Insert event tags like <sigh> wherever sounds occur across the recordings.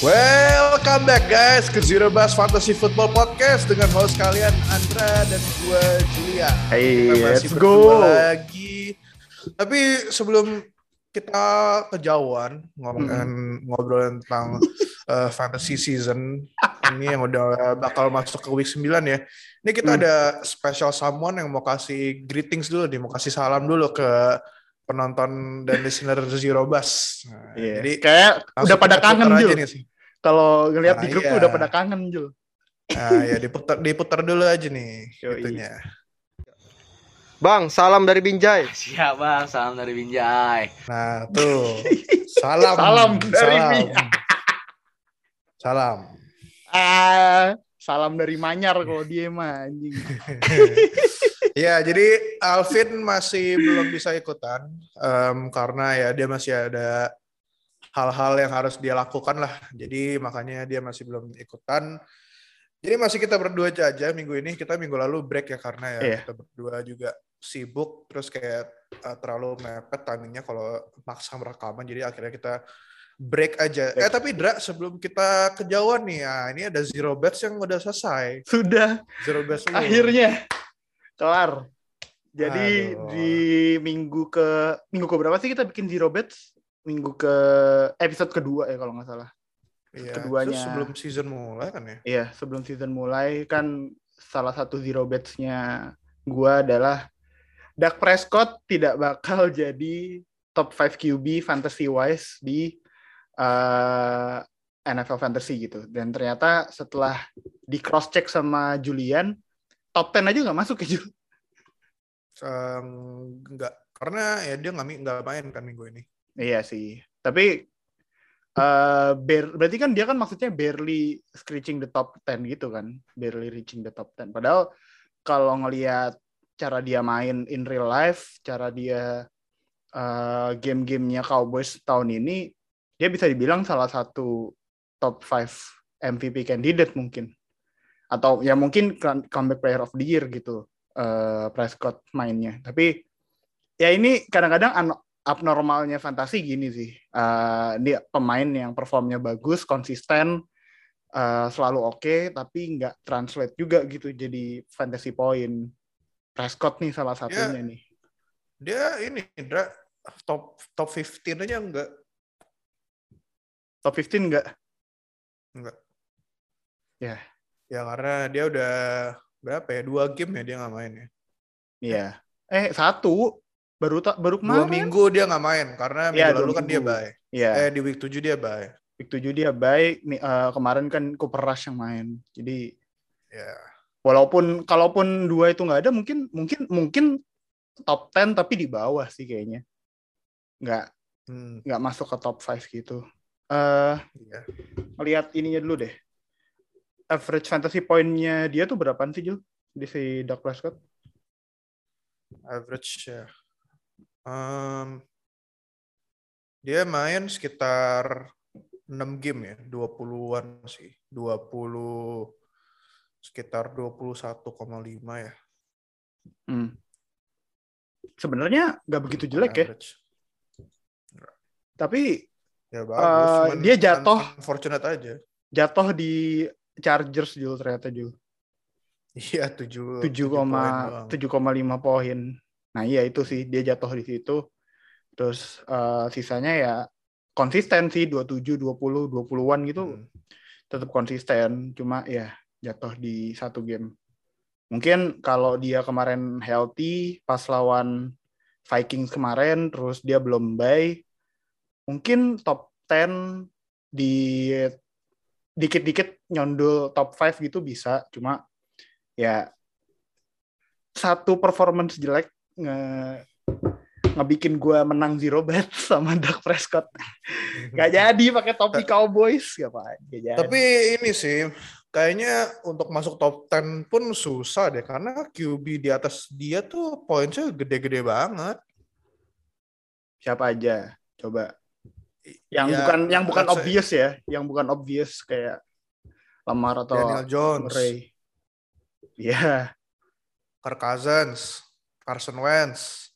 Welcome back guys ke Zero Bus Fantasy Football Podcast dengan host kalian Andra dan gue Julia. Hey, kita masih let's go. lagi. Tapi sebelum kita kejauhan ngomongin ngobrolin tentang uh, fantasy season ini yang udah bakal masuk ke week 9 ya. Ini kita Hmm. ada special someone yang mau kasih greetings dulu nih, mau kasih salam dulu ke penonton dan listener Zero Bus. Nah, Iya. Jadi Kayak udah pada kangen Jul. nih sih. Kalau ngeliat Nah, di grup iya. tuh udah pada kangen Jul. Nah, ya diputar diputar dulu aja nih <laughs> itunya. Bang, salam dari Binjai. Siap bang, salam dari Binjai. Nah, tuh. <laughs> Salam. Salam dari salam. Binjai. Salam. Ah, salam dari Manyar kalau dia mah anjing. <laughs> Ya, jadi Alvin masih belum bisa ikutan em, karena ya dia masih ada hal-hal yang harus dia lakukan lah. Jadi makanya dia masih belum ikutan. Jadi masih kita berdua aja minggu ini. Kita minggu lalu break ya karena ya Iya. kita berdua juga sibuk terus kayak uh, terlalu mepet timingnya kalau maksa rekaman. Jadi akhirnya kita break aja. Eh Break. tapi Dra sebelum kita kejauhan nih, ya ini ada zero bets yang udah selesai. Sudah Zero bets akhirnya kelar. Jadi Aduh. di minggu ke minggu ke berapa sih kita bikin zero bets? Minggu ke episode kedua ya kalau nggak salah. Iya, keduanya. terus sebelum season mulai kan ya. Iya, sebelum season mulai kan salah satu zero bets-nya gua adalah Dak Prescott tidak bakal jadi top 5 QB fantasy wise di eh, NFL fantasy gitu. Dan ternyata setelah di cross check sama Julian, top 10 aja nggak masuk ya Jul. Em, enggak karena ya dia nggak nggak main kan minggu ini. Iya sih. Tapi eh bar- berarti kan dia kan maksudnya barely screeching the top 10 gitu kan. Barely reaching the top 10. Padahal kalau ngelihat cara dia main in real life, cara dia eh, game-gamenya Cowboys tahun ini, dia bisa dibilang salah satu top 5 MVP candidate mungkin. Atau ya mungkin come- comeback player of the year gitu. eh, Prescott mainnya. Tapi ya ini kadang-kadang abnormalnya fantasi gini sih. Eh, dia pemain yang performnya bagus, konsisten, eh, selalu oke, tapi nggak translate juga gitu jadi fantasy point. Prescott nih salah satunya nih. Dia ini Dra top top 15 aja enggak Top 15 nggak? enggak. Ya. Ya karena dia udah berapa ya? Dua game ya dia nggak main ya. Iya. Eh satu baru tak baru Dua kemarin. minggu dia nggak main karena minggu dua lalu kan dia bye. Iya. Eh di week 7 dia bye. Week 7 dia baik. Nih eh, kemarin kan Cooper Rush yang main. Jadi Ya. walaupun kalaupun dua itu nggak ada mungkin mungkin mungkin top 10 tapi di bawah sih kayaknya. Nggak Hmm, nggak masuk ke top 5 gitu. Eh iya. lihat ininya dulu deh. Average fantasy point-nya dia tuh berapaan sih, Jul? Di si Dak Prescott? Average ya. Em, dia main sekitar 6 game ya, 20-an sih. 20 sekitar 21,5 ya. Hmm. Sebenarnya nggak begitu jelek ya. Average. Tapi Ya bagus. Cuman dia jatuh. un- Unfortunate aja. jatuh di Chargers, Jul, ternyata, Jul. Iya, 7 7,5 poin. Nah iya itu sih, dia jatuh di situ. Terus eh, sisanya ya konsisten sih, 27, 20, 20-an gitu. Hmm. tetap konsisten cuma ya jatuh di satu game mungkin kalau dia kemarin healthy pas lawan Vikings kemarin terus dia belum bye mungkin top 10 di dikit-dikit nyondul top 5 gitu bisa cuma ya satu performance jelek nge ngebikin gua menang zero bet <laughs> sama Dak Prescott <laughs> Gak jadi pakai topi Cowboys gak apa gak jadi. Tapi ini sih kayaknya untuk masuk top 10 pun susah deh karena QB di atas dia tuh poinnya gede-gede banget. siapa aja coba yang Ya, bukan yang bukan let's say obvious ya. Yang bukan obvious kayak Lamar atau Daniel Jones, Ray ya Kirk Cousins, Carson Wentz,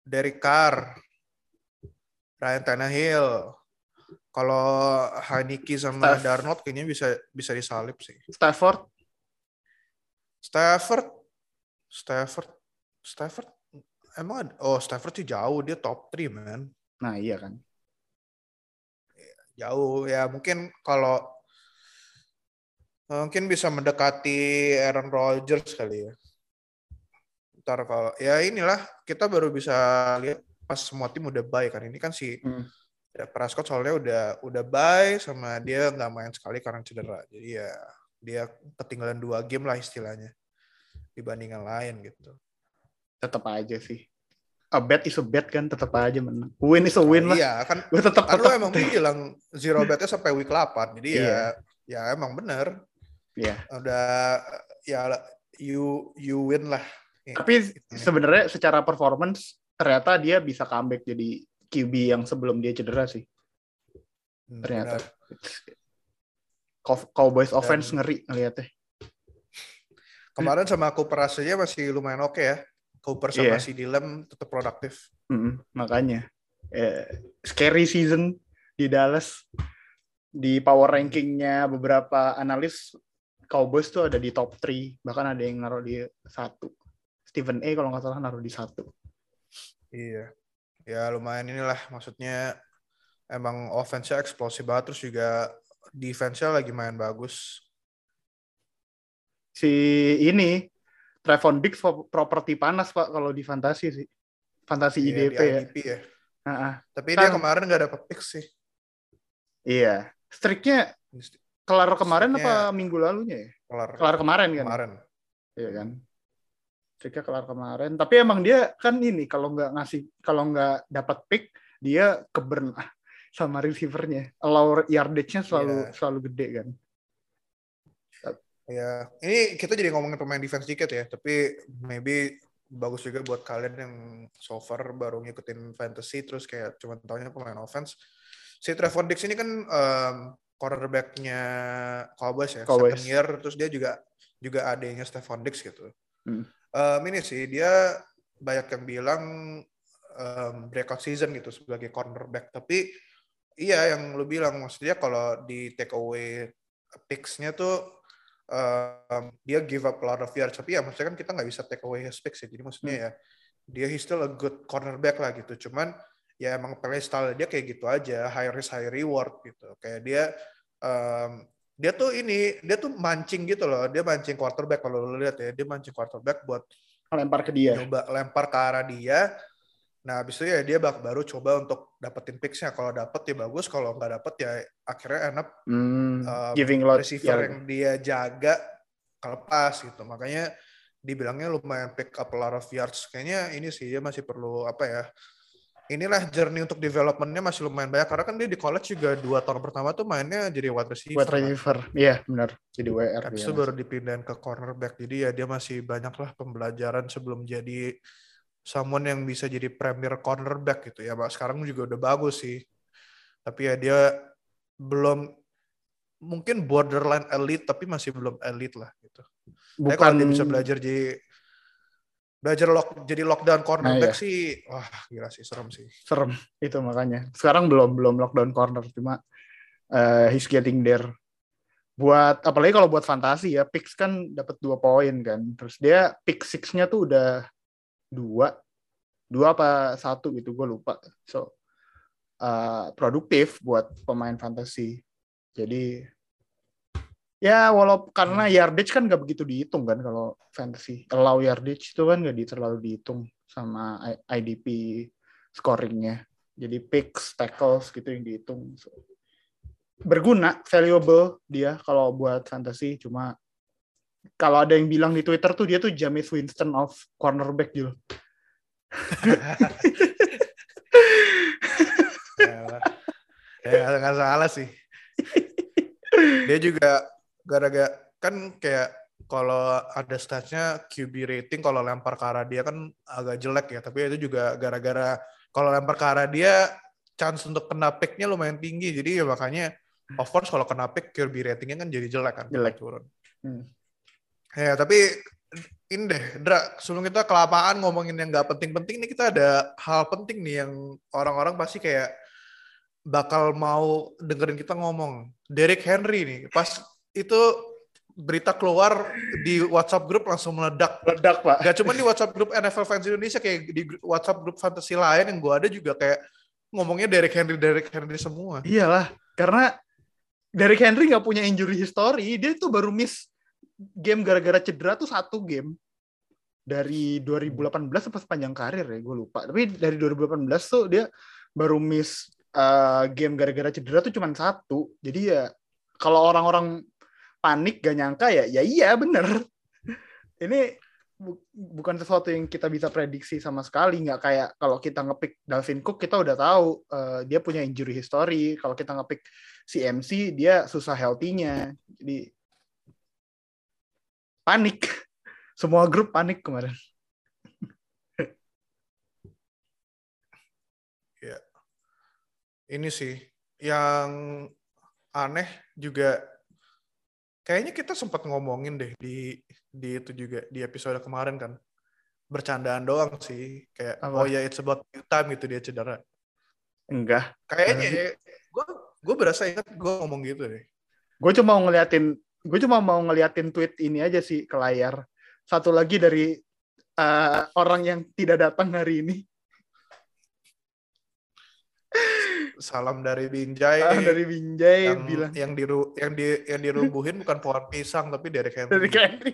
Derek Carr, Ryan Tannehill, Kalau Haniki sama Staff- Darnold kayaknya bisa bisa disalip sih. Stafford? Stafford, Stafford, Stafford. Emang ada, oh Stafford sih jauh. Dia top 3 man. nah iya kan Jauh ya mungkin kalau mungkin bisa mendekati Aaron Rodgers kali ya. Ntar kalau ya inilah kita baru bisa lihat pas semua tim udah bye kan ini kan si Hmm. ya, Prescott soalnya udah udah bye sama dia nggak main sekali karena cedera jadi ya dia ketinggalan dua game lah istilahnya dibandingkan lain gitu. tetap aja sih a bet is a bet kan tetap aja menang win is a win lah Iya kan gue tetap kan tetap emang bilang zero betnya sampai week 8 jadi ya Iya. ya emang bener. Iya. udah ya you you win lah. Tapi sebenarnya secara performance ternyata dia bisa comeback jadi QB yang sebelum dia cedera sih. Hmm, ternyata. Cow- Cowboys offense Dan- ngeri ngeliatnya. Kemarin sama Cooper aja masih lumayan oke ya Cooper sama Iya. si Dilem tetap produktif. Mm-mm, makanya. Eh, scary season di Dallas. Di power rankingnya beberapa analis Cowboys tuh ada di top 3 bahkan ada yang naruh di satu. Stephen A kalau nggak salah naruh di satu. Iya. Ya lumayan inilah. Maksudnya emang offense-nya eksplosif banget. Terus juga defense-nya lagi main bagus. Si ini Trevon pro- properti panas pak kalau di fantasi sih. Fantasi Iya, IDP di ya. IDP ya. Ah, ah. tapi Kan- dia kemarin nggak dapet pick sih. Iya. Streaknya kelar kemarin apa minggu lalunya ya? kelar kelar kemarin kan? kemarin. Iya kan? Streaknya kelar kemarin. Tapi emang dia kan ini kalau nggak ngasih kalau nggak dapat pick dia keburn sama receivernya. Allow yardage-nya selalu Iya. selalu gede kan Ya, ini kita jadi ngomongin pemain defense dikit ya, tapi maybe bagus juga buat kalian yang so far baru ngikutin fantasy terus kayak cuma taunya pemain offense. Si Trevon Diggs ini kan um, cornerback-nya Cowboys ya, Cowboys. second year, terus dia juga juga adanya Stephon Diggs gitu. Hmm. Um, ini sih dia banyak yang bilang um, breakout season gitu sebagai cornerback, tapi iya yang lu bilang maksudnya kalau di take away picks-nya tuh um, dia give up a lot of yards tapi ya maksudnya kan kita nggak bisa take away his picks ya. Jadi maksudnya Hmm. ya dia he's still a good cornerback lah gitu. Cuman ya emang play style dia kayak gitu aja high risk high reward gitu. Kayak dia um, dia tuh ini dia tuh mancing gitu loh. Dia mancing quarterback kalau lu lihat ya. Dia mancing quarterback buat lempar ke dia. nyoba lempar ke arah dia nah habis itu ya dia bak- baru coba untuk dapetin picks-nya kalau dapet ya bagus kalau nggak dapet ya akhirnya enak Hmm, um, giving lot receiver yard. yang dia jaga kelepas gitu. Makanya dibilangnya lumayan pick up a lot of yards. Kayaknya ini sih dia masih perlu apa ya? Inilah journey untuk developmentnya masih lumayan banyak karena kan dia di college juga dua tahun pertama tuh mainnya jadi wide receiver. kan. receiver iya benar jadi WR Habis itu baru dipindahin ke cornerback. Jadi ya dia masih banyak lah pembelajaran sebelum jadi someone yang bisa jadi premier cornerback gitu ya. Sekarang juga udah bagus sih. Tapi ya dia belum mungkin borderline elite tapi masih belum elite lah gitu. Tapi kalau bukan dia bisa belajar jadi belajar lock jadi lockdown cornerback Nah, iya. sih wah gila sih serem sih. serem itu makanya sekarang belum belum lockdown corner cuma eh, he's getting there buat apalagi kalau buat fantasi ya picks kan dapat dua poin kan terus dia pick six-nya tuh udah dua dua apa satu gitu gue lupa. So eh, produktif buat pemain fantasi. Jadi ya walaupun karena yardage kan nggak begitu dihitung kan kalau fantasy allow yardage itu kan nggak di- terlalu dihitung sama IDP scoringnya. Jadi picks tackles gitu yang dihitung. So, berguna valuable dia kalau buat fantasy cuma kalau ada yang bilang di Twitter tuh dia tuh James Winston of cornerback gitu ya, ya nggak salah sih. Dia juga gara-gara kan kayak kalau ada statsnya QB rating kalau lempar ke arah dia kan agak jelek ya. Tapi itu juga gara-gara kalau lempar ke arah dia chance untuk kena picknya lumayan tinggi. Jadi ya makanya of course kalau kena pick QB ratingnya kan jadi jelek kan. Jelek. turun. Hmm. Ya tapi ini deh, Dra, sebelum kita kelamaan ngomongin yang nggak penting-penting nih kita ada hal penting nih yang orang-orang pasti kayak bakal mau dengerin kita ngomong. Derek Henry nih, pas itu berita keluar di WhatsApp grup langsung meledak. Ledak, Pak. Gak cuma di WhatsApp grup NFL fans Indonesia, kayak di WhatsApp grup fantasy lain yang gue ada juga kayak ngomongnya Derek Henry, Derek Henry semua. Iyalah, karena Derrick Henry nggak punya injury history. Dia tuh baru miss game gara-gara cedera tuh satu game. Dari 2018 apa sepanjang karir ya, gue lupa. Tapi dari 2018 tuh dia baru miss uh, game gara-gara cedera tuh cuma satu. Jadi ya kalau orang-orang panik gak nyangka ya, ya iya bener. <laughs> Ini bu- bukan sesuatu yang kita bisa prediksi sama sekali. Nggak kayak kalau kita ngepick Dalvin Cook, kita udah tahu uh, dia punya injury history. Kalau kita ngepick CMC, dia susah healthy-nya. Jadi panik. Semua grup panik kemarin. <laughs> Ini sih yang aneh juga kayaknya kita sempat ngomongin deh di di itu juga di episode kemarin kan. Bercandaan doang sih kayak Apa? oh ya it's about time gitu dia cedera. Enggak. Kayaknya gue gue berasa ingat gue ngomong gitu deh. Gue cuma mau ngeliatin, gue cuma mau ngeliatin tweet ini aja sih ke layar. Satu lagi dari uh, orang yang tidak datang hari ini. Salam dari Binjai Ah, dari Binjay yang bilang yang diru yang di yang dirubuhin bukan pohon pisang tapi Derek Henry. dari Henry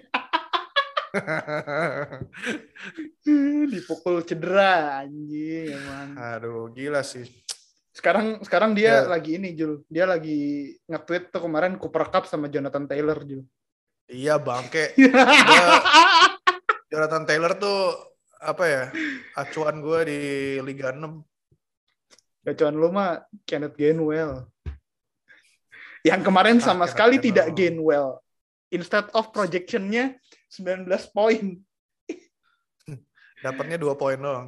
<laughs> dipukul cedera anjing emang. Aduh, gila sih. Sekarang sekarang dia Ya. lagi ini Jul. Dia lagi nge-tweet tuh kemarin Cooper Cup sama Jonathan Taylor Jul. Iya, bangke. <laughs> Jonathan Taylor tuh apa ya? Acuan gue di Liga 6. Gacuan lu mah Kenneth Gainwell. Yang kemarin Ah, sama Kenneth sekali Gainwell. tidak Gainwell. Instead of projection-nya 19 poin. <laughs> Dapatnya dua poin doang.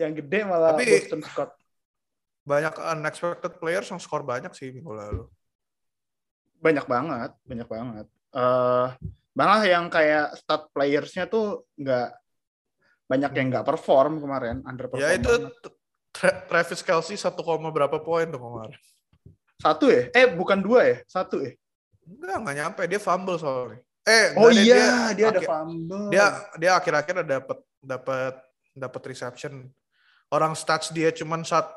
Yang gede malah Tapi- Boston Scott. Banyak unexpected players yang skor banyak sih minggu lalu. Banyak banget, banyak banget. eh malah yang kayak stat players-nya tuh nggak banyak yang nggak perform kemarin, underperform. Ya itu. Tra- Travis Kelsey 1, berapa poin tuh kemarin. Satu ya? Eh, bukan dua ya? Satu ya? Enggak, enggak nyampe. Dia fumble soalnya. Eh, Oh iya, dia, ada akhir- fumble. dia dia akhir-akhir ada dapat dapat dapat reception. Orang stats dia cuman saat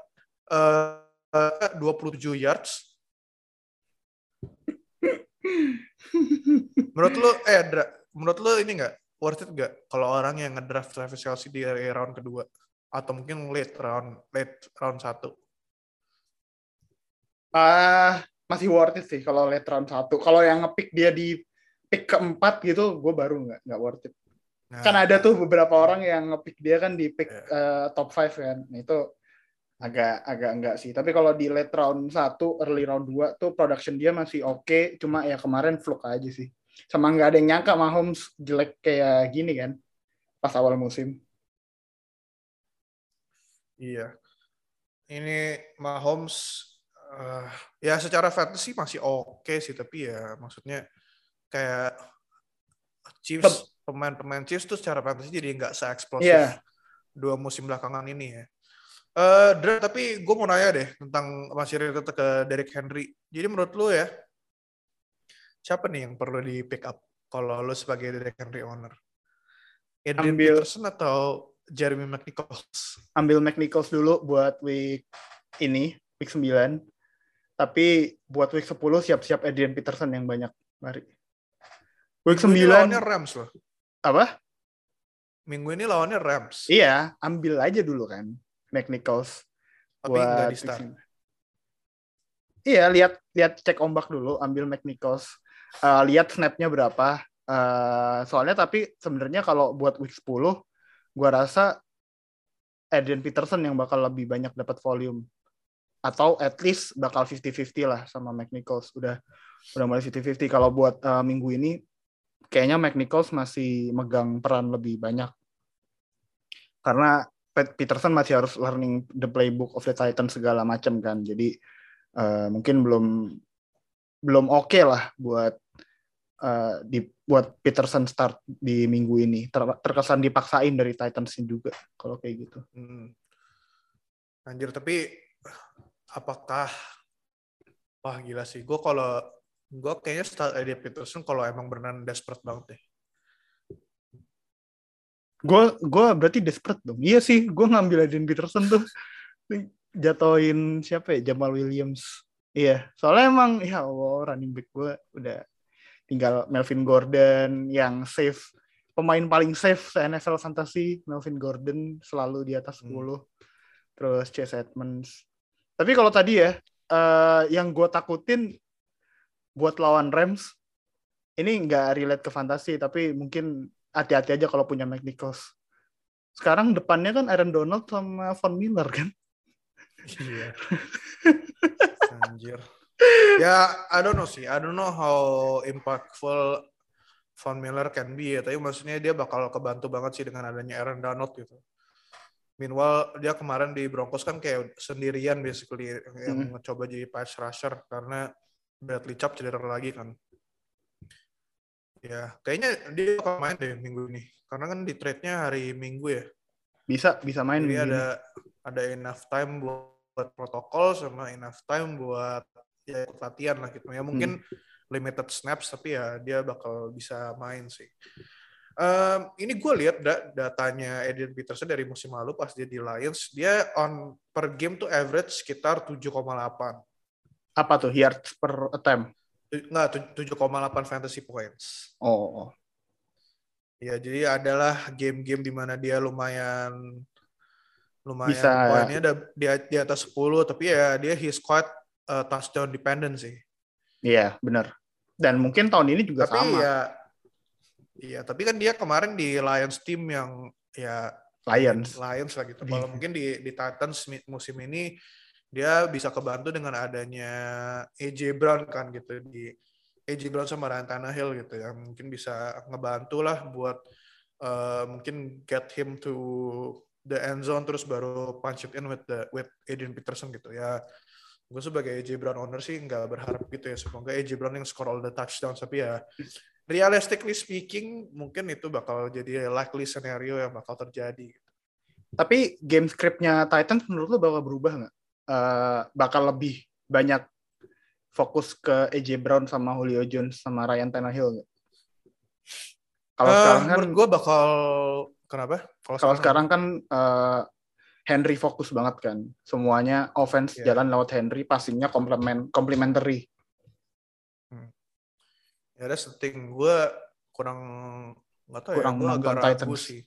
eh, eh, 27 yards. Menurut lu eh Dra, menurut lu ini enggak worth it enggak kalau orang yang ngedraft Travis Kelsey di round kedua atau mungkin late round late round 1? Ah, masih worth it sih kalau late round satu. Kalau yang ngepick dia di pick keempat gitu, gue baru nggak nggak worth it. Nah, Kan ada tuh beberapa orang yang ngepick dia kan di pick Iya. eh, top 5 kan. Nah, itu agak agak enggak sih. Tapi kalau di late round 1, early round 2 tuh production dia masih oke, cuma ya kemarin fluke aja sih. Sama nggak ada yang nyangka Mahomes jelek kayak gini kan pas awal musim. Iya. Ini Mahomes eh, ya secara fantasy masih oke sih tapi ya maksudnya kayak Chiefs pemain-pemain Chiefs tuh secara fantasy jadi nggak se-eksplosif Iya. dua musim belakangan ini ya. Dra, tapi gue mau nanya deh tentang masih related ke Derrick Henry. Jadi menurut lu ya, siapa nih yang perlu di pick up kalau lu sebagai Derrick Henry owner? Adrian Ambil- Peterson atau Jeremy McNichols? ambil McNichols dulu buat week ini, week 9. Tapi buat week 10 siap-siap Adrian Peterson yang banyak. Mari. Week Minggu ini lawannya 9 Rams loh. apa? Minggu ini lawannya Rams. Iya, ambil aja dulu kan McNichols. tapi nggak buat di start. week 9. Iya, lihat lihat cek ombak dulu, ambil McNichols. Eh, lihat snapnya berapa. Eh, soalnya tapi sebenarnya kalau buat week 10 gua rasa Adrian Peterson yang bakal lebih banyak dapat volume atau at least bakal 50-50 lah sama McNichols udah udah mulai 50-50 kalau buat uh, minggu ini kayaknya McNichols masih megang peran lebih banyak karena Pat Peterson masih harus learning the playbook of the Titans segala macam kan. Jadi uh, mungkin belum belum oke lah buat uh, di buat Peterson start di minggu ini. Ter- terkesan dipaksain dari Titans juga kalau kayak gitu. Hmm. Anjir, tapi apakah wah gila sih. Gue kalau gue kayaknya start Eddie Peterson kalau emang beneran desperate banget deh Gue gue berarti desperate dong. Iya sih, gue ngambil Adrian Peterson tuh jatoin siapa ya Jamal Williams. Iya, soalnya emang ya Allah running back gue udah tinggal Melvin Gordon yang safe pemain paling safe se NFL fantasy Melvin Gordon selalu di atas 10 Hmm. terus Chase Edmonds tapi kalau tadi ya eh, yang gue takutin buat lawan Rams ini nggak relate ke fantasi tapi mungkin hati-hati aja kalau punya Mike Nichols sekarang depannya kan Aaron Donald sama Von Miller kan Iya. <laughs> Anjir. Ya, I don't know sih. I don't know how impactful Von Miller can be ya. Tapi maksudnya dia bakal kebantu banget sih dengan adanya Aaron Donald gitu. Meanwhile, dia kemarin di Broncos kan kayak sendirian basically yang Hmm. mencoba jadi pass rusher karena Bradley Chubb cedera lagi kan. Ya, kayaknya dia bakal main deh minggu ini. Karena kan di trade-nya hari Minggu ya. bisa bisa main Jadi ini. ada ada enough time buat protokol sama enough time buat ya ikut latihan lah gitu. Ya mungkin limited snaps tapi ya dia bakal bisa main sih. Em, ini gue lihat da- datanya Adrian Peterson dari musim lalu pas dia di Lions, dia on per game tuh average sekitar 7,8. apa tuh yards per attempt Tu- Nggak, tu- 7,8 fantasy points. oh, oh. Ya, jadi adalah game-game di mana dia lumayan lumayan Bisa- poinnya ada di, di atas 10 tapi ya dia he's quite uh, touchdown dependent sih. Iya, benar. Dan mungkin tahun ini juga tapi sama. ya iya, tapi kan dia kemarin di Lions team yang ya Lions. Lions lah gitu. Kalau mungkin di di Titans musim ini dia bisa kebantu dengan adanya AJ Brown kan gitu di AJ Brown sama Ryan Tannehill gitu yang mungkin bisa ngebantu lah buat uh, mungkin get him to the end zone terus baru punch it in with the with Adrian Peterson gitu ya. Gue sebagai AJ Brown owner sih nggak berharap gitu ya. Semoga AJ Brown yang score all the touchdowns tapi ya realistically speaking mungkin itu bakal jadi likely scenario yang bakal terjadi. Tapi game scriptnya Titans menurut lo bakal berubah nggak? Eh, bakal lebih banyak fokus ke AJ Brown sama Julio Jones sama Ryan Tannehill? Kalau Eh, sekarang kan, gue bakal kenapa? kalau sekarang kan eh, Henry fokus banget kan. Semuanya offense Iya. jalan lewat Henry, passingnya komplement complementary. ya that's the thing gue kurang nggak tahu Kurang ya gue agak ragu sih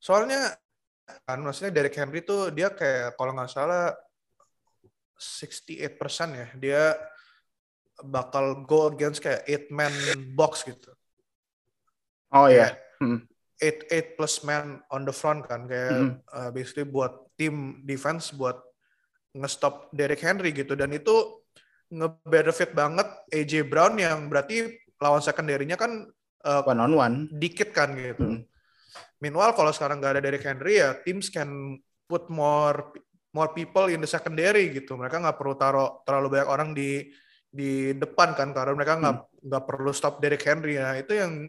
soalnya kan maksudnya Derrick Henry tuh dia kayak kalau nggak salah 68% ya dia bakal go against kayak eight man box gitu Oh ya, Hmm. eight eight plus man on the front kan kayak Mhm. uh, basically buat tim defense buat ngestop Derrick Henry gitu dan itu nge-benefit banget AJ Brown yang berarti lawan secondary-nya kan uh, one on one. dikit kan gitu. Mhm. Meanwhile kalau sekarang nggak ada Derrick Henry ya teams can put more more people in the secondary gitu. Mereka nggak perlu taruh terlalu banyak orang di di depan kan karena mereka nggak nggak perlu stop Derrick Henry ya itu yang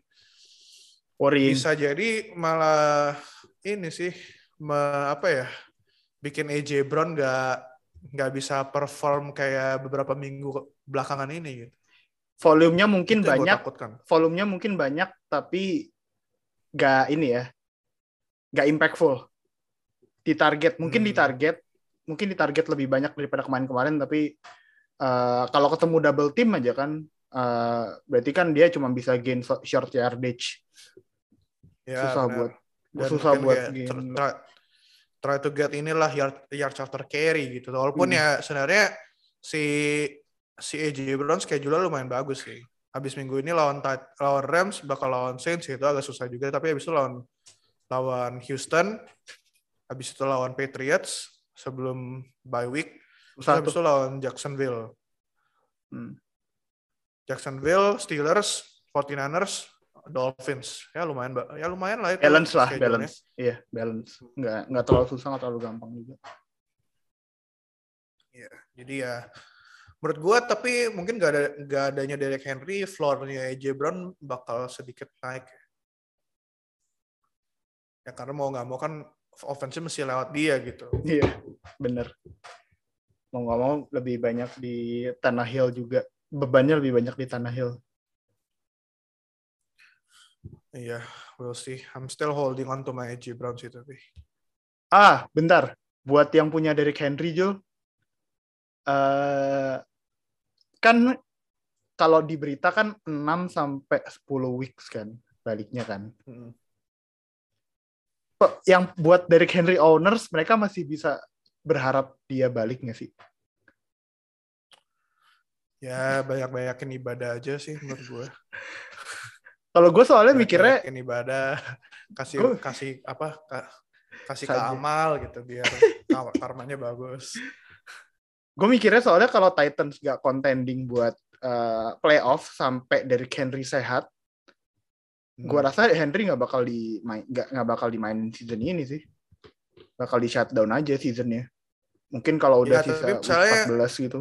Worrying. bisa jadi malah ini sih me- apa ya bikin AJ Brown nggak nggak bisa perform kayak beberapa minggu belakangan ini gitu. Volumenya mungkin Itu banyak, takutkan. volumenya mungkin banyak tapi gak ini ya gak impactful di target mungkin di Hmm. target mungkin di target lebih banyak daripada kemarin-kemarin tapi eh, kalau ketemu double team aja kan eh, berarti kan dia cuma bisa gain short yardage Ya, susah benar. buat Dan susah buat gain tr- try, try to get inilah yard yard after carry gitu. Walaupun Hmm. ya sebenarnya si si AJ Brown schedule lumayan bagus sih. Habis minggu ini lawan lawan Rams bakal lawan Saints itu agak susah juga tapi habis itu lawan lawan Houston habis itu lawan Patriots sebelum bye week habis itu lawan Jacksonville. Hmm. Jacksonville, Steelers, 49ers, Dolphins. Ya lumayan. Ya lumayan lah itu. balance lah balance iya balance nggak nggak terlalu susah nggak terlalu gampang juga Jadi ya menurut gua tapi mungkin gak ada gak adanya Derek Henry, floor-nya AJ Brown bakal sedikit naik. Ya karena mau nggak mau kan offense mesti lewat dia gitu. iya bener mau nggak mau lebih banyak di Tanah Hill juga. Bebannya lebih banyak di Tanah Hill. Iya, we'll see. I'm still holding on to my AJ Brown sih tapi. Ah, bentar. Buat yang punya Derrick Henry, Jul. eh kan kalau di berita kan 6 sampai 10 weeks kan baliknya kan. Mm. Kok Yang buat Derrick Henry owners mereka masih bisa berharap dia balik nggak sih? Ya banyak-banyakin ibadah aja sih menurut gue. Kalau gue soalnya mikirnya Banyakin ibadah, kasih Gua- kasih apa? ka- kasih ke Saja. amal gitu biar <laughs> kar- karmanya bagus. gue mikirnya soalnya kalau Titans gak contending buat eh, playoff sampai Derrick Henry sehat, gue Hmm. rasa Henry nggak bakal dimain nggak nggak bakal dimainin season ini sih, bakal di shutdown aja seasonnya. Mungkin kalau udah Ya, sisa misalnya- 14 gitu.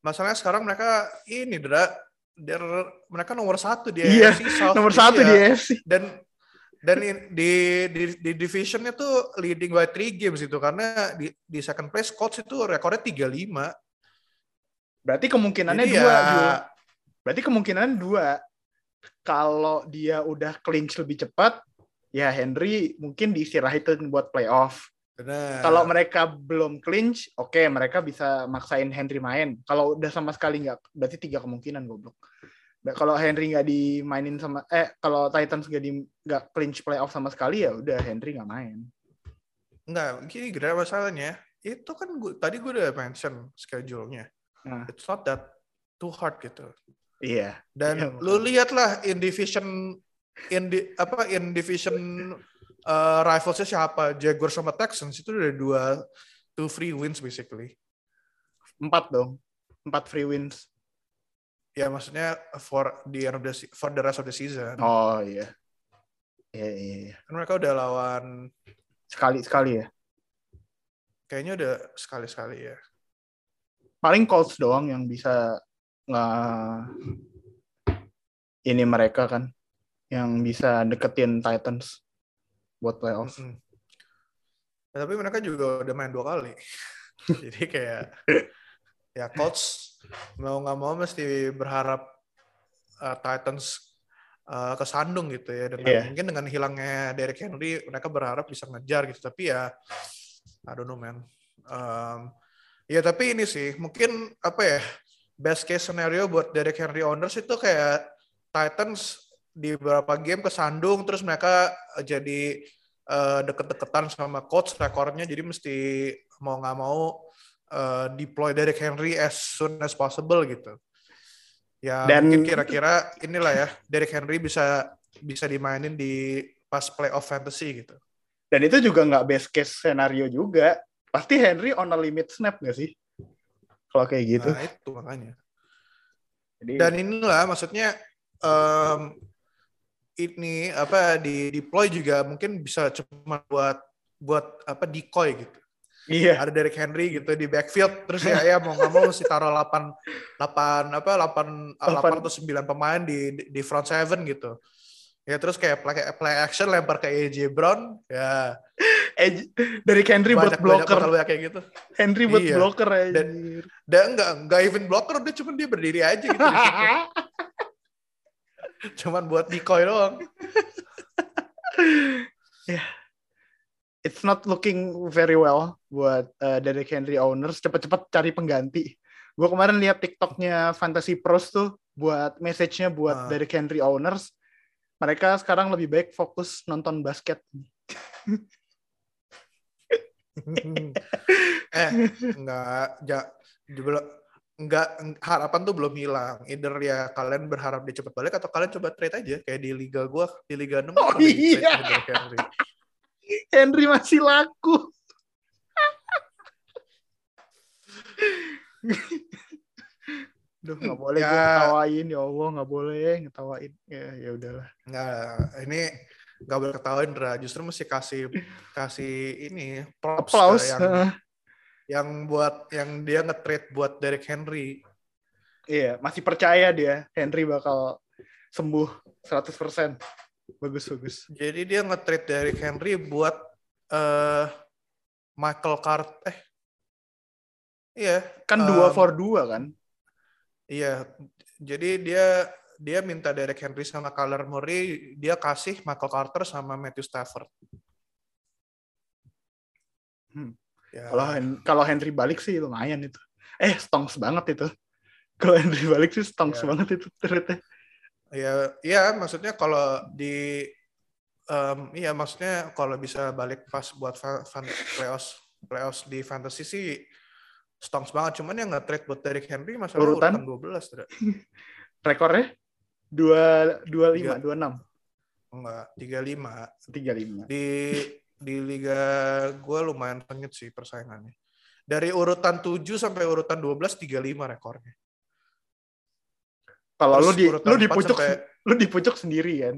Masalahnya sekarang mereka ini, Dra, mereka nomor satu di Iya, AFC South Nomor satu ya. di AFC. dan dan in- di, di di divisionnya tuh leading by three games itu karena di di second place Colts itu rekornya 35. Berarti kemungkinannya Jadi dua, ya, Jul. Berarti kemungkinan dua. Kalau dia udah clinch lebih cepat, ya Henry mungkin diistirahatin buat playoff. benar. Kalau mereka belum clinch, oke mereka bisa maksain Henry main. Kalau udah sama sekali nggak, berarti tiga kemungkinan goblok. Nah, Kalau Henry nggak dimainin sama, eh kalau Titans nggak di nggak clinch playoff sama sekali ya udah Henry nggak main. Enggak, gini gara masalahnya. Itu kan gua, tadi gue udah mention schedule-nya. Nah. It's not that too hard gitu. Iya. Dan Iya, lu lihatlah in division in di, apa in division uh, rivalsnya siapa? Jaguars sama Texans itu udah dua two free wins basically. Empat dong, empat free wins. Ya maksudnya for the end of the for the rest of the season. Oh iya. Iya iya. iya. Kan mereka udah lawan Sekali sekali ya. kayaknya udah sekali-sekali ya. Paling Colts doang yang bisa nggak ini mereka kan, yang bisa deketin Titans buat playoff. Mm-mm. Ya, tapi mereka juga udah main dua kali. <laughs> Jadi kayak ya coach mau nggak mau mesti berharap uh, Titans uh, kesandung gitu ya. Dengan, Iya. Mungkin dengan hilangnya Derrick Henry mereka berharap bisa ngejar gitu. Tapi ya I don't know man. Um, ya tapi ini sih mungkin apa ya best case scenario buat Derrick Henry owners itu kayak Titans di beberapa game kesandung terus mereka uh, jadi uh, deket-deketan sama coach rekornya jadi mesti mau nggak mau uh, deploy Derrick Henry as soon as possible gitu. Ya Dan- mungkin kira-kira inilah ya Derrick Henry bisa bisa dimainin di pas playoff fantasy gitu. Dan itu juga nggak best case scenario juga. Pasti Henry on a limit snap nggak sih? Kalau kayak gitu. Nah itu makanya. Jadi, Dan inilah maksudnya em, ini apa di deploy juga mungkin bisa cuma buat buat apa decoy gitu. iya. ada Derrick Henry gitu di backfield terus ya ya mau nggak mau mesti taruh 8 8 apa 8 8 atau 9 pemain di di- di front seven gitu. Ya terus kayak play, play action lempar ke AJ Brown ya Eh, dari Henry buat banyak blocker. banyak kayak gitu. Henry buat Iya. blocker aja. Dan- Dan enggak enggak even blocker dia cuma dia berdiri aja gitu. <laughs> Cuman buat decoy doang. <laughs> It's not looking very well buat uh, Derrick Henry owners. Cepet-cepet cari pengganti. Gue kemarin lihat TikToknya Fantasy Pros tuh buat message-nya buat Ah. Derrick Henry owners. Mereka sekarang lebih baik fokus nonton basket. <laughs> eh enggak ja, belum enggak harapan tuh belum hilang. Either ya kalian berharap dia cepat balik atau kalian coba trade aja kayak di liga gua di liga 6 Oh, iya. <laughs> Henry masih laku. Duh, nggak boleh gue Ya. ngetawain ya Allah, nggak boleh ngetawain. Ya, ya udahlah. Enggak, ini enggak boleh ketawain Dra. Justru mesti kasih kasih ini props Applause. yang yang buat yang dia nge-trade buat Derrick Henry. Iya, masih percaya dia Henry bakal sembuh 100%. Bagus, bagus. Jadi dia nge-trade Derrick Henry buat eh Michael Cart eh Iya, Kan dua Um, for dua kan? iya. Jadi dia dia minta Derek Henry sama Kyler Murray, dia kasih Michael Carter sama Matthew Stafford. Hmm. Ya, Kalau Hen- kalau Henry balik sih lumayan itu. Eh, stonks banget itu. <laughs> Kalau Henry balik sih stonks Ya. banget itu ternyata. ya, ya maksudnya kalau di em, iya maksudnya kalau bisa balik pas buat fa- fan, playoffs playoffs di fantasy sih stonks banget. Cuman yang nge-trade buat Derek Henry masalah Urutan? urutan, 12 tidak. <laughs> Rekornya dua dua lima Tiga. dua enam Enggak, 35. tiga lima. di di liga gue lumayan sengit sih persaingannya. Dari urutan 7 sampai urutan 12 35 rekornya. Kalau lu di lu di empat pucuk sampai- lu di pucuk sendirian.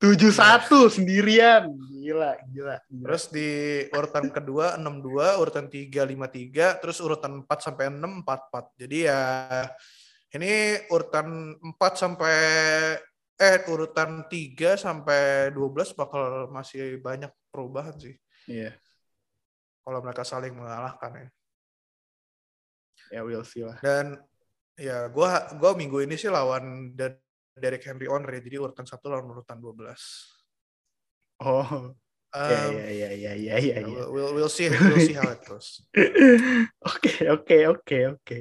Tujuh satu sendirian. Gila, gila. gila. Terus di urutan kedua 62, urutan 3 53, terus urutan 4 sampai 6 44. Jadi ya ini urutan 4 sampai eh urutan 3 sampai 12 bakal masih banyak perubahan sih Iya, kalau mereka saling mengalahkan ya. ya we'll see lah. Dan ya gua gua minggu ini sih lawan Der- Derek Henry Onre jadi urutan 1 lawan urutan 12. Oh, Um, ya ya ya ya ya ya. ya. we'll, we'll see we'll see how it goes. <laughs> Oke, oke, oke, oke.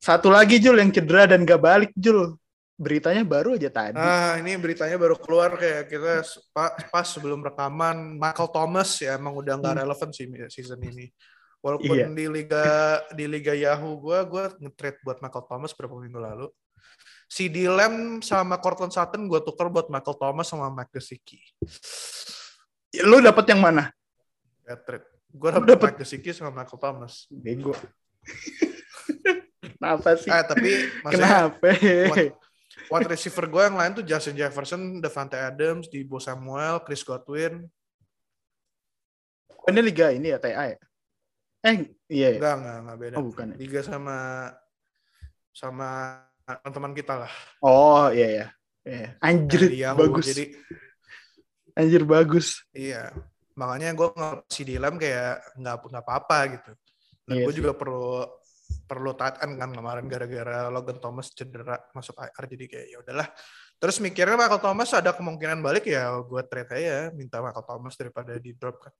Satu lagi Jul yang cedera dan gak balik Jul. Beritanya baru aja tadi. Ah, ini beritanya baru keluar kayak kita pas, sebelum rekaman Michael Thomas ya emang udah nggak Hmm. relevan sih season ini. Walaupun Iya. di liga di liga Yahoo gua gua nge-trade buat Michael Thomas beberapa minggu lalu. Si Lamb sama Cortland Sutton gue tuker buat Michael Thomas sama Mike Gesicki. Lu dapet yang mana? Ya, trade. Gue dapet dapet- Mike Gesicki sama Michael Thomas. Bego. <laughs> Kenapa sih? Eh, tapi Kenapa? wide, wide receiver gue yang lain tuh Justin Jefferson, Devante Adams, Debo Samuel, Chris Godwin. Ini liga ini ya TA ya? Eh, iya ya. Enggak, enggak, enggak beda. Oh, bukan ya. Liga sama sama teman-teman kita lah. Oh, iya ya. Iya. Anjir, di Yahoo. bagus. Jadi Anjir bagus. iya. Makanya gue nggak si Dilam kayak nggak nggak apa-apa gitu. Dan Iya gue juga perlu perlu tight end kan kemarin gara-gara Logan Thomas cedera masuk IR jadi kayak ya udahlah. Terus mikirnya Michael Thomas ada kemungkinan balik ya gue trade aja minta Michael Thomas daripada di drop kan.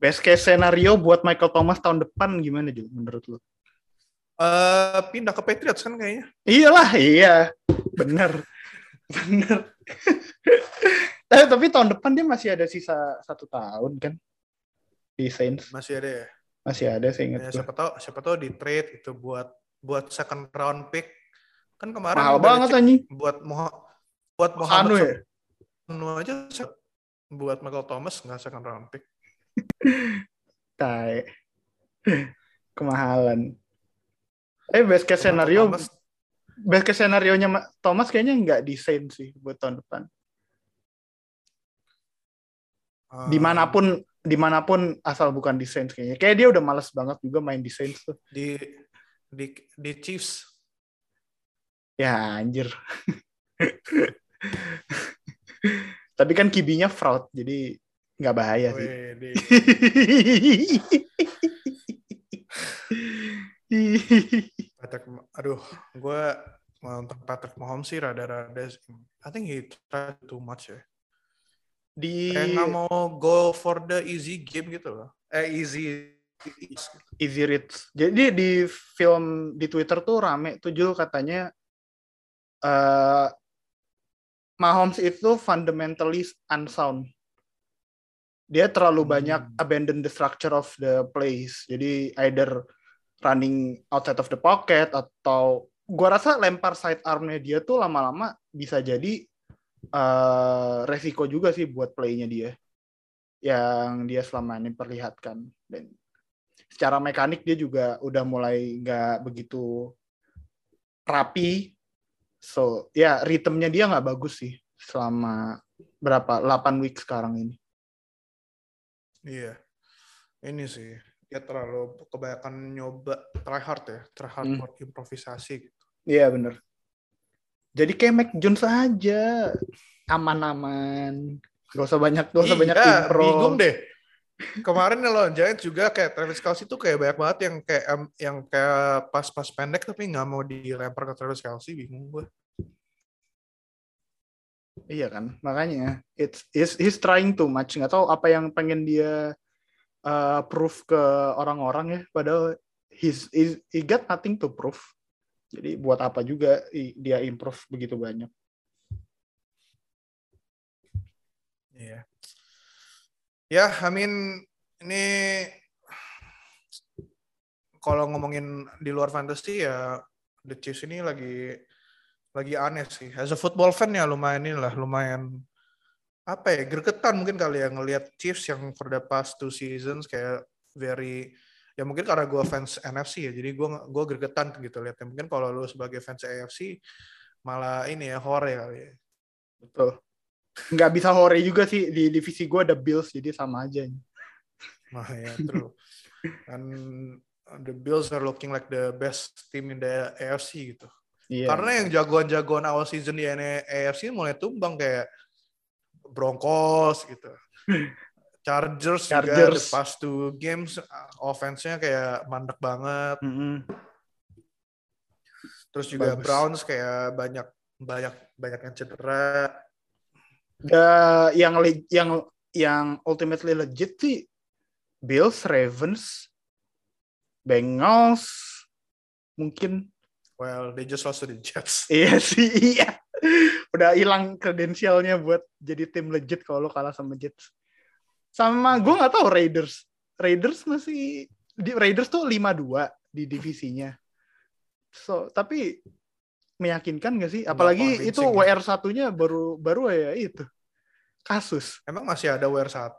Best case scenario buat Michael Thomas tahun depan gimana Jul menurut lu? Eh pindah ke Patriots kan kayaknya. Iyalah, iya. Bener. <laughs> Bener. Eh, tapi tahun depan dia masih ada sisa satu tahun kan? Di Saints. Masih ada ya. Masih ada saya ingat Ya, siapa tahu siapa tahu di trade itu buat buat second round pick. Kan kemarin Mahal banget anjing. buat Moha- buat Anu Muhammad ya? Sanu aja buat Michael Thomas nggak second round pick. <laughs> Tai. <laughs> Kemahalan. Eh best case scenario Thomas, best case scenario nya Thomas kayaknya nggak di Saints sih buat tahun depan. um, Di mana pun di mana pun asal bukan di Saints kayaknya. Kayak dia udah males banget juga main di Saints tuh. di di di Chiefs Ya anjir. Tapi kan kibinya fraud, jadi nggak bahaya sih. Patrick, aduh, gue nonton Patrick Mahomes sih rada-rada. I think he tried too much ya. Di Kayak nggak mau go for the easy game gitu loh. Eh easy. Easy Reads. Jadi di film di Twitter tuh rame tuh Jul katanya eh Mahomes itu fundamentally unsound. Dia terlalu Hmm. banyak abandon the structure of the plays. Jadi either running outside of the pocket atau gua rasa lempar side armnya dia tuh lama-lama bisa jadi eh resiko juga sih buat playnya dia yang dia selama ini perlihatkan dan secara mekanik dia juga udah mulai nggak begitu rapi so ya ritmenya dia nggak bagus sih selama berapa 8 week sekarang ini Iya. Ini sih dia terlalu kebanyakan nyoba try hard ya, try hard Hmm. buat improvisasi gitu. iya bener jadi kayak Mac Jones aja aman-aman gak usah banyak gak usah banyak Iya, impro bingung deh. kemarin yang lawan Giants juga kayak Travis Kelsey tuh kayak banyak banget yang kayak yang kayak pas-pas pendek tapi nggak mau dilempar ke Travis Kelsey bingung gue. Iya kan, makanya it's he's, he's trying too much. Nggak tahu apa yang pengen dia uh, proof ke orang-orang ya. Padahal he's, he's he got nothing to prove. Jadi buat apa juga dia improve begitu banyak? Iya. Ya, I mean ini kalau ngomongin di luar fantasy ya the Chiefs ini lagi lagi aneh sih. As a football fan ya lumayan inilah lumayan apa ya gregetan mungkin kali ya ngelihat Chiefs yang for the past two seasons kayak very ya mungkin karena gue fans NFC ya jadi gue gue gregetan gitu lihatnya mungkin kalau lu sebagai fans AFC malah ini ya hore kali ya Betul. Nggak bisa hore juga sih di divisi gue ada Bills jadi sama aja. Nah ya true. And the Bills are looking like the best team in the AFC gitu. Iya. Karena yang jagoan-jagoan awal season di AFC mulai tumbang kayak Broncos gitu. <laughs> Chargers, juga Chargers. past two games uh, offense-nya kayak mandek banget. Mm-mm. Terus juga Bagus. Browns kayak banyak banyak banyak yang cedera. Ya, yang yang yang ultimately legit sih Bills, Ravens, Bengals, mungkin Well, they just lost to the Jets. <laughs> iya sih iya. Udah hilang kredensialnya buat jadi tim legit kalau lo kalah sama Jets. Sama gue nggak tahu Raiders. Raiders masih di Raiders tuh 5-2 di divisinya. So, tapi meyakinkan gak sih? Nggak Apalagi convincing itu ya. WR satunya baru baru ya itu. Kasus. Emang masih ada WR1?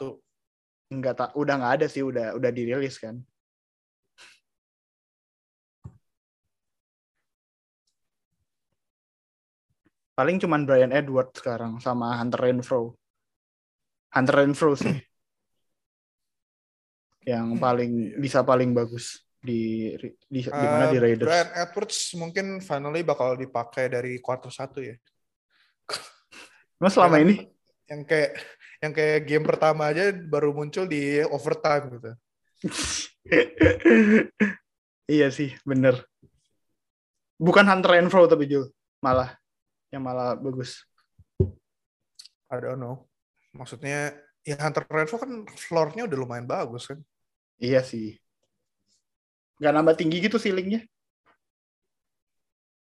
Enggak tak udah nggak ada sih, udah udah dirilis kan. Paling cuman Brian Edwards sekarang sama Hunter Renfro. Hunter Renfro sih. Yang paling bisa paling bagus di di, di mana di Uh, Raiders. Brian Edwards mungkin finally bakal dipakai dari quarter satu ya. Mas selama Yang- ini yang kayak yang kayak game pertama aja baru muncul di overtime gitu. <laughs> iya sih, bener. Bukan Hunter Renfro tapi Jul, malah yang malah bagus. I don't know. Maksudnya ya Hunter Renfro kan floor-nya udah lumayan bagus kan. Iya sih. Gak nambah tinggi gitu ceilingnya.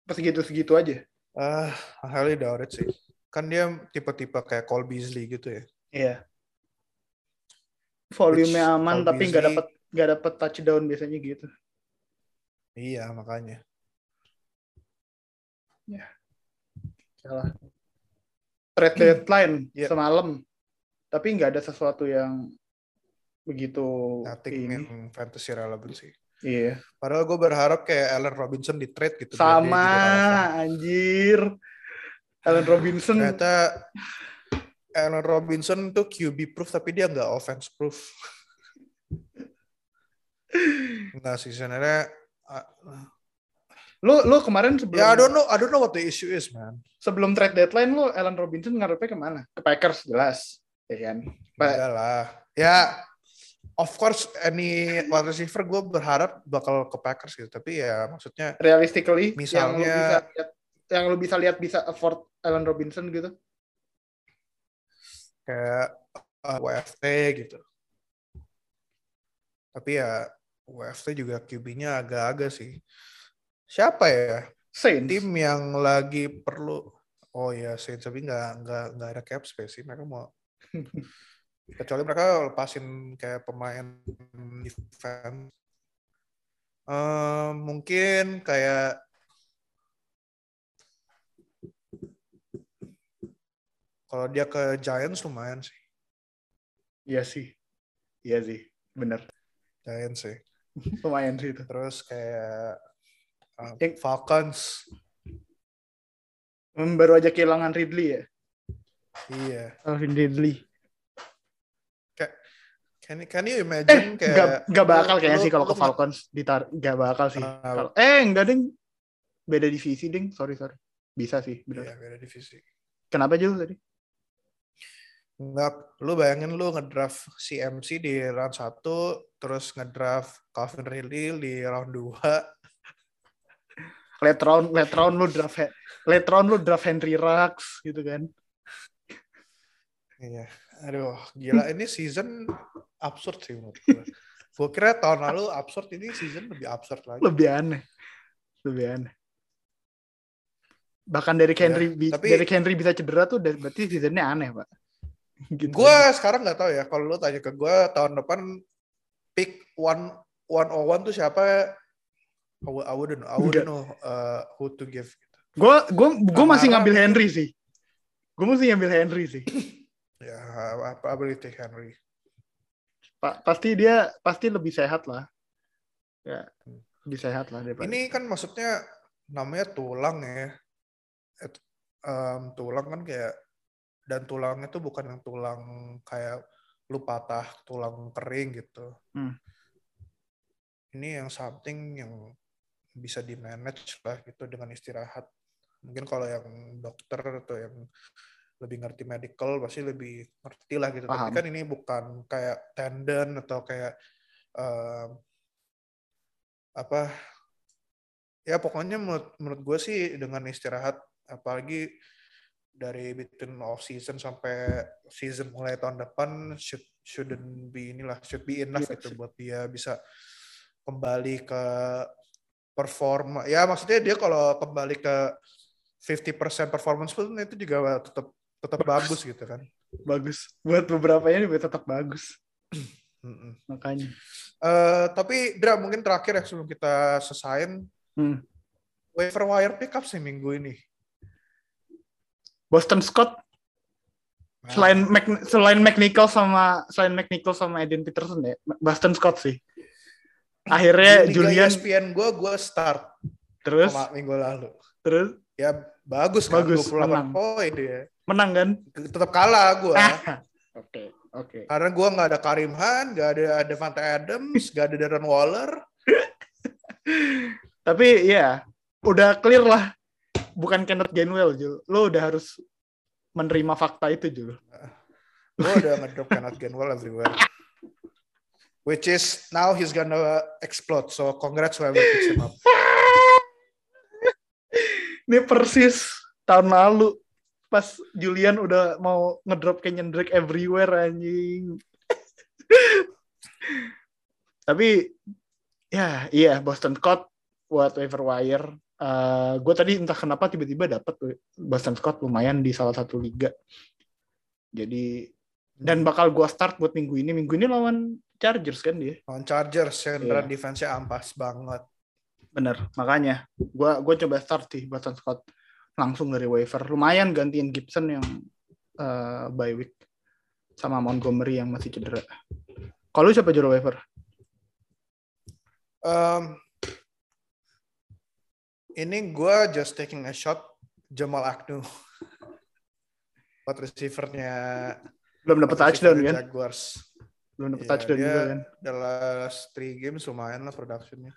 Pas segitu-segitu aja. Ah, highly doubt sih. Kan dia tipe-tipe kayak Cole Beasley gitu ya. Iya. Volume aman Cole tapi nggak dapat nggak dapat touchdown biasanya gitu. Iya, makanya. Salah. Trade deadline Iya. semalam. Tapi nggak ada sesuatu yang begitu Nothing ini. in fantasy relevant sih. Iya. Padahal gue berharap kayak Allen Robinson di trade gitu. Sama anjir. Allen Robinson Ternyata Allen Robinson tuh QB proof tapi dia nggak offense proof. Enggak sih sebenarnya. uh, lu lu kemarin sebelum Ya I don't know, I don't know what the issue is man. sebelum trade deadline lu Allen Robinson ngarepnya ke mana? Ke Packers jelas, ya kan? Enggak lah. Ya, of course any wide receiver gue berharap bakal ke Packers gitu. Tapi ya maksudnya realistically yang lu Misalnya- bisa lihat yang lu bisa lihat bisa afford Allen Robinson gitu. kayak uh, WFT gitu. Tapi ya WFT juga QB-nya agak-agak sih. Siapa ya Saints. tim yang lagi perlu? Oh ya Saints tapi nggak nggak nggak ada cap space sih. Mereka mau <laughs> kecuali mereka lepasin kayak pemain defense. Eh, mungkin kayak kalau dia ke Giants lumayan sih. Iya sih. Iya sih. Bener. Giants sih. <laughs> Lumayan sih itu. Terus kayak uh, Yang- Falcons. Baru aja kehilangan Ridley ya. Iya. Alvin Ridley. Can, can you Eh, imagine kayak nggak nggak bakal kayaknya sih kalau ke Falcons ditar nggak bakal sih. Kenapa? Kalau- eh enggak ding. Beda divisi ding. Sorry sorry. Bisa sih. Bener. Iya, beda divisi. Kenapa Jul tadi? Enggak, lu bayangin lu ngedraft CMC di round 1, terus ngedraft Calvin Ridley di round 2. Late round, late round lu draft late round lu draft Henry Rux gitu kan. Iya. Aduh, gila ini season absurd sih menurut gue. <laughs> Gue kira tahun lalu absurd, ini season lebih absurd lagi. Lebih aneh. Lebih aneh. Bahkan dari Henry, Ya, tapi- dari Henry bisa cedera tuh berarti seasonnya aneh, Pak. <laughs> Gitu. Gue sekarang nggak tahu ya. Kalau lu tanya ke gue tahun depan pick one one on one tuh siapa? I, I wouldn't know. I wouldn't know uh, who to give. Gitu. Gue gue gue masih ngambil. Henry sih. Gue masih ngambil Henry sih. Ya, I probably take Henry. Pa- pasti dia pasti lebih sehat lah. Ya, lebih sehat lah daripada. Ini kan maksudnya namanya tulang ya. Em, tulang kan kayak dan tulangnya tuh bukan yang tulang kayak lu patah tulang kering gitu. Hmm. Ini yang something yang bisa di manage lah gitu dengan istirahat. Mungkin kalau yang dokter atau yang lebih ngerti medical pasti lebih ngerti lah gitu. Tapi Paham. kan ini bukan kayak tendon atau kayak em, apa ya pokoknya menurut menurut gue sih dengan istirahat apalagi dari between off season sampai season mulai tahun depan should shouldn't be inilah should be enough Iya gitu buat dia bisa kembali ke perform ya maksudnya dia kalau kembali ke 50% performance pun itu juga tetap tetap bagus gitu kan bagus. Buat beberapa ini tetap bagus. Mm-mm. Makanya. Eh, tapi Dra mungkin terakhir ya sebelum kita selesain Hmm. waiver wire pickup sih minggu ini Boston Scott Nah, selain Mac, selain McNichol sama selain McNichol sama Eden Peterson ya, Boston Scott sih. Akhirnya Julian ESPN gue gue start terus sama minggu lalu terus ya bagus kan Bagus, 28 menang. poin dia menang kan? tetap kalah gue <laughs> Oke, oke. karena gue nggak ada Karim Han nggak ada Devante Adams nggak ada Darren Waller <laughs> Tapi ya udah clear lah. Bukan Kenneth Gainwell, Jul. Lo udah harus menerima fakta itu, Jul. <laughs> gue udah ngedrop Kenneth Gainwell everywhere which is now he's gonna explode so congrats whoever picks him up Ini persis tahun lalu pas Julian udah mau ngedrop Kenyon Drake everywhere anjing. <laughs> Tapi ya iya Boston Scott buat waiver wire. gue tadi entah kenapa tiba-tiba dapat Boston Scott lumayan di salah satu liga. Jadi dan bakal gue start buat minggu ini. Minggu ini lawan Chargers kan dia. on Chargers yang run defense-nya ampas banget Bener, makanya gua gua coba start sih Boston Scott langsung dari waiver. Lumayan gantiin Gibson yang eh bye week sama Montgomery yang masih cedera. Kalau lu siapa juara waiver? Um, ini gue just taking a shot Jamal Agnew <laughs> buat receivernya Belum dapat wide touchdown kan? Jaguars Belum dapat Iya, touchdown juga kan? last three games lumayan lah productionnya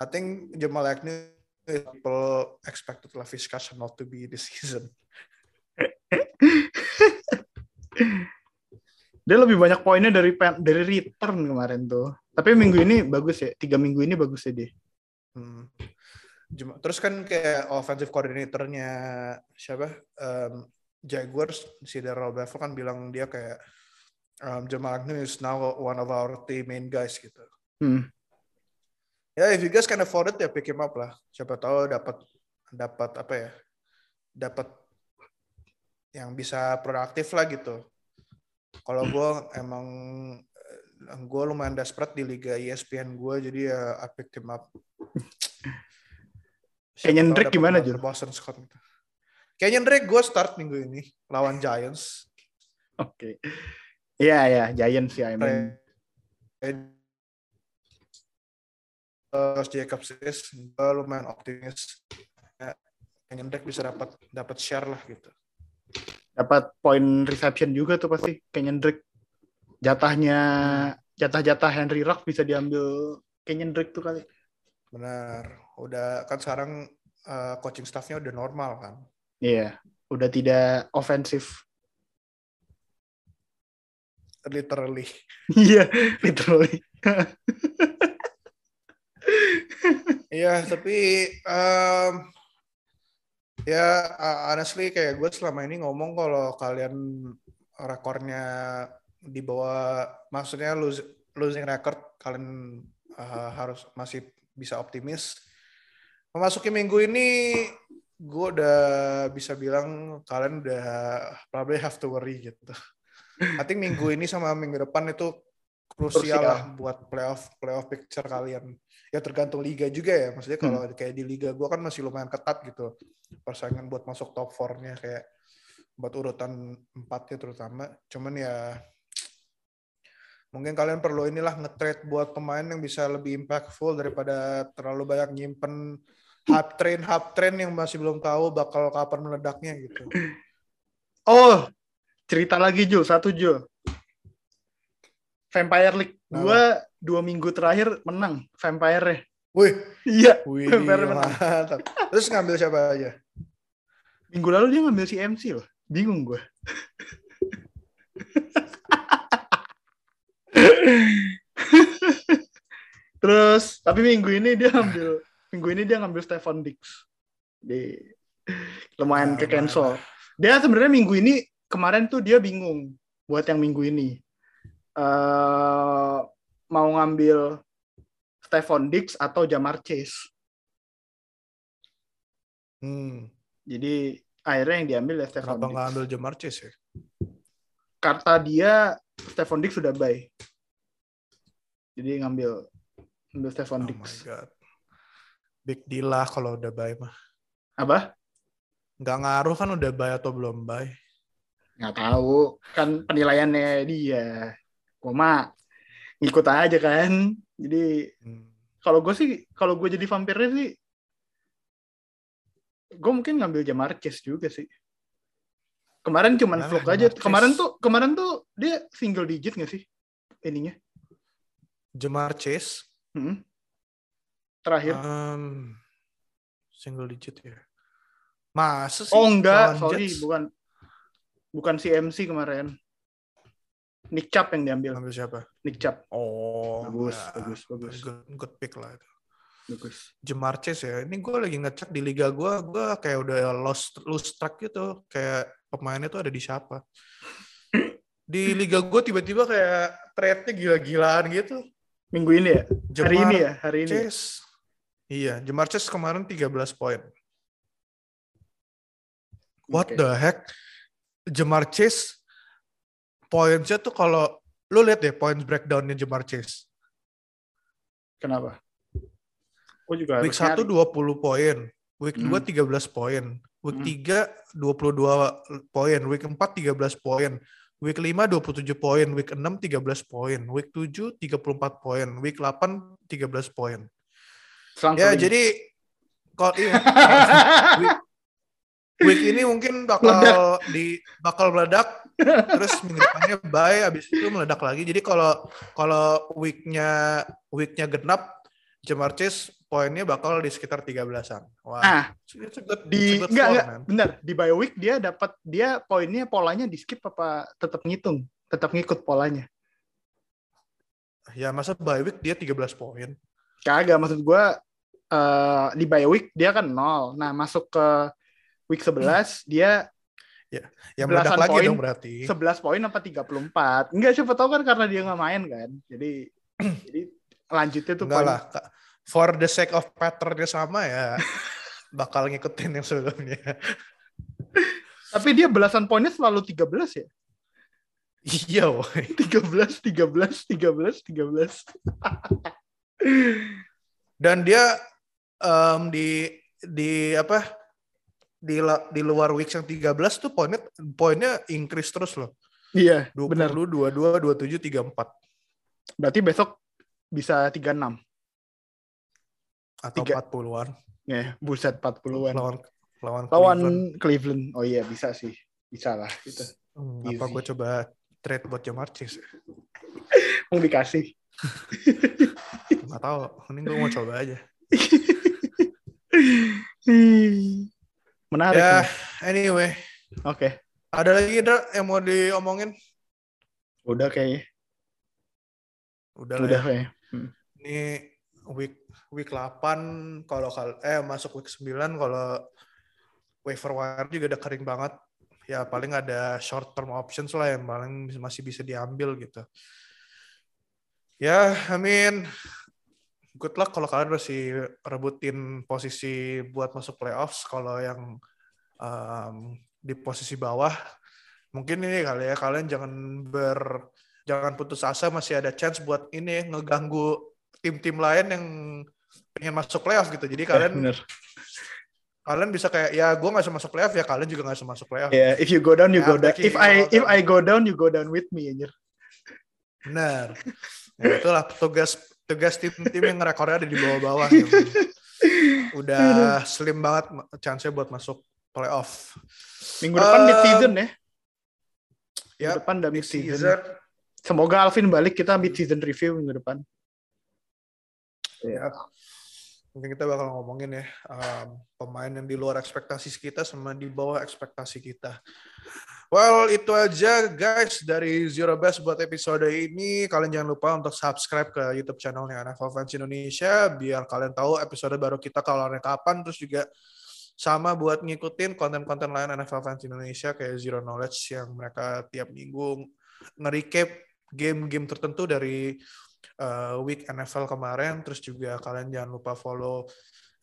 I think Jamal Agnew people expected Lavish not to be this season <laughs> Dia lebih banyak poinnya dari dari return kemarin tuh. Tapi minggu ini bagus ya. Tiga minggu ini bagus ya dia. Hmm. Terus kan kayak offensive coordinatornya siapa? Um, Jaguars si Darrell Bevell kan bilang dia kayak um, Jamal Agnew is now one of our team main guys gitu. Hmm. Ya, if you guys can afford it ya pick him up lah. Siapa tahu dapat dapat apa ya? Dapat yang bisa produktif lah gitu. Kalau <clears throat> gue emang gue lumayan desperate di liga ESPN gue jadi ya I picked him up. <clears throat> Tahu Drake gimana, Jul? Boston Scott gitu. Kenyon Drake gue start minggu ini lawan Giants. Oke. Iya ya, Giants ya. I mean. Terus Jacobs gue lumayan optimis. Ya, Drake bisa dapat dapat share lah gitu. Dapat poin reception juga tuh pasti Kenyon Drake. Jatahnya jatah-jatah Henry Rock bisa diambil Kenyon Drake tuh kali. Benar. Udah kan sekarang uh, coaching staffnya udah normal kan. Iya, udah tidak ofensif. literally. Iya, literally. <laughs> Iya, tapi um, ya honestly kayak gue selama ini ngomong kalau kalian rekornya di bawah maksudnya lose, losing record kalian uh, harus masih bisa optimis. Memasuki minggu ini gue udah bisa bilang kalian udah probably have to worry gitu. I think minggu ini sama minggu depan itu krusial Krusial. lah buat playoff playoff picture kalian. Ya tergantung liga juga ya. Maksudnya kalau kayak di liga gue kan masih lumayan ketat gitu. Persaingan buat masuk top 4-nya kayak buat urutan empatnya terutama. Cuman ya mungkin kalian perlu inilah nge-trade buat pemain yang bisa lebih impactful daripada terlalu banyak nyimpen hub train hub train yang masih belum tahu bakal kapan meledaknya gitu. Oh, cerita lagi Jul, satu Jul. Vampire League. Gua dua minggu terakhir menang Vampire-nya. Wih, Iya, wih, Vampire menang. mantap. Terus ngambil siapa aja? Minggu lalu dia ngambil si MC loh. Bingung gue. Terus, tapi minggu ini dia ngambil minggu ini dia ngambil Stefan Dix. Di lumayan Nah, ke cancel. Dia sebenarnya minggu ini kemarin tuh dia bingung buat yang minggu ini. Eh mau ngambil Stefan Dix atau Jamar Chase. Hmm, Jadi akhirnya yang diambil ya Stefan kenapa Dix. nggak ambil Jamar Chase ya? Kata dia Stefan Dix sudah buy. Jadi ngambil ngambil Stefan Oh Dix. my god. Big deal lah kalau udah buy mah. Apa? Nggak ngaruh kan udah buy atau belum buy. Nggak tahu. Kan penilaiannya dia. Mah ngikut aja kan. Jadi Hmm. kalau gue sih kalau gue jadi vampirnya sih gue mungkin ngambil Jamar Chase juga sih. Kemarin cuman Nah, vlog aja. Kemarin tuh kemarin tuh dia single digit nggak sih ininya? Jamar Chase, Hmm. Terakhir. um, single digit ya. Masa sih? Oh enggak, sorry, Jets? bukan bukan si MC kemarin. Nick Chubb yang diambil. Ngambil siapa? Nick Chubb. Oh, Bagus, enggak. bagus, bagus. Good, good pick lah itu. Bagus. Jamar Chase ya. Ini gue lagi ngecek di liga gue, gue kayak udah lost lose track gitu. Kayak pemainnya tuh ada di siapa. Di liga gue tiba-tiba kayak trade-nya gila-gilaan gitu. Minggu ini ya? hari Jamar ini ya? Hari ini. ya? Chase. Iya, Jamar Chase kemarin 13 poin. What Oke. the heck? Jamar Chase poinnya tuh kalau lu lihat deh points breakdownnya Jamar Chase. Kenapa? Gue juga Week harus 1 nyari. 20 poin, week Hmm. 2 13 poin, week Hmm. 3 22 poin, week 4 13 poin, week 5 27 poin, week 6 13 poin, week 7 34 poin, week 8 13 poin. Ya jadi kalau iya, week, <laughs> week ini mungkin bakal Meledak. di bakal meledak terus minggu depannya bye abis itu meledak lagi jadi kalau kalau weeknya weeknya genap Jamar Chase poinnya bakal di sekitar 13-an. Wah. Ah, it's a good- di it's enggak enggak benar di bye week dia dapat dia poinnya polanya di skip apa tetap ngitung tetap ngikut polanya Ya masa bye week dia 13 poin. kagak maksud gua eh, di bye week dia kan nol nah masuk ke week 11 dia Ya meledak Belasan lagi poin. dong berarti. 11 poin apa 34 enggak siapa tahu kan karena dia nggak main kan jadi <clears throat> jadi lanjutnya tuh Enggak poin lah. For the sake of patternnya sama ya <laughs> bakal ngikutin yang sebelumnya. <laughs> tapi dia belasan poinnya selalu 13 ya iya, woy. 13 13 13 13 Dan dia em, di di apa? Di di luar week yang 13 tuh poinnya poinnya increase terus loh. iya 20, benar 22, 27, 34 berarti besok bisa 36 atau Tiga. 40-an ya buset 40-an lawan lawan lawan Cleveland. Cleveland. Oh iya bisa sih. Bisa lah gitu. Hmm, apa gue coba trade buat Jamar Chase? <laughs> Mau dikasih. <laughs> Gak tahu. Ini gue mau coba aja. <laughs> Hmm. Menarik. Ya, nih. anyway. Oke. Ada lagi Dra, yang mau diomongin? Udah kayaknya. Udah, lah Udah ya. kayaknya. Ini week week 8 kalau kal eh masuk week 9 kalau waiver wire juga udah kering banget. Ya paling ada short term options lah yang paling masih bisa diambil gitu. Ya, I mean good luck kalau kalian masih rebutin posisi buat masuk playoffs. Kalau yang um, di posisi bawah, mungkin ini kali ya kalian jangan ber jangan putus asa masih ada chance buat ini ngeganggu tim-tim lain yang pengen masuk playoff gitu. Jadi Ya, kalian bener. kalian bisa kayak ya gue nggak bisa masuk playoff ya kalian juga nggak bisa masuk playoff. Yeah, if you go down, you Ya, go down. If I if. I go down, you go down with me, anjir. Benar. Ya, itulah tugas tugas tim-tim yang rekornya ada di bawah-bawah. yang udah slim banget chance-nya buat masuk playoff. Minggu depan Um, mid season ya. Minggu Yap, depan udah mid season. Season. Semoga Alvin balik kita mid season review minggu depan. Ya. Mungkin kita bakal ngomongin ya um, pemain yang di luar ekspektasi kita sama di bawah ekspektasi kita. Well, itu aja guys dari Zero Best buat episode ini. Kalian jangan lupa untuk subscribe ke YouTube channelnya NFL Fans Indonesia biar kalian tahu episode baru kita keluarnya kapan. Terus juga sama buat ngikutin konten-konten lain NFL Fans Indonesia kayak Zero Knowledge yang mereka tiap minggu nge-recap game-game tertentu dari uh, week NFL kemarin. Terus juga kalian jangan lupa follow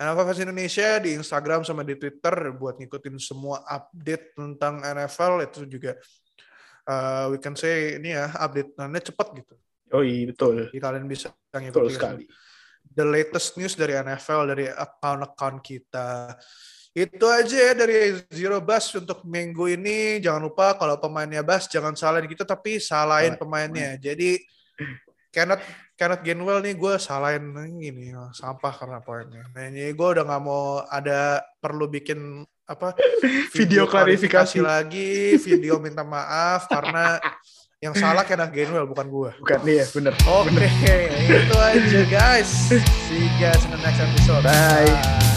NFL Fans Indonesia di Instagram sama di Twitter buat ngikutin semua update tentang NFL itu juga uh, we can say ini ya update-nya cepat gitu. Oh iya betul. Jadi kalian bisa Betul ngikutin sekali. the latest news dari NFL dari account-account kita. Itu aja ya dari Zero Bus untuk minggu ini. Jangan lupa kalau pemainnya Bas jangan salahin kita tapi salahin Salah- pemainnya. Jadi Kenneth Kenneth Gainwell nih gue salahin ini sampah karena poinnya. Nah, ini gue udah nggak mau ada perlu bikin apa <laughs> Video klarifikasi. lagi, video minta maaf karena yang salah Kenneth Gainwell bukan gue. Bukan nih ya, bener. Oke, itu aja guys. See you guys in the next episode. Bye.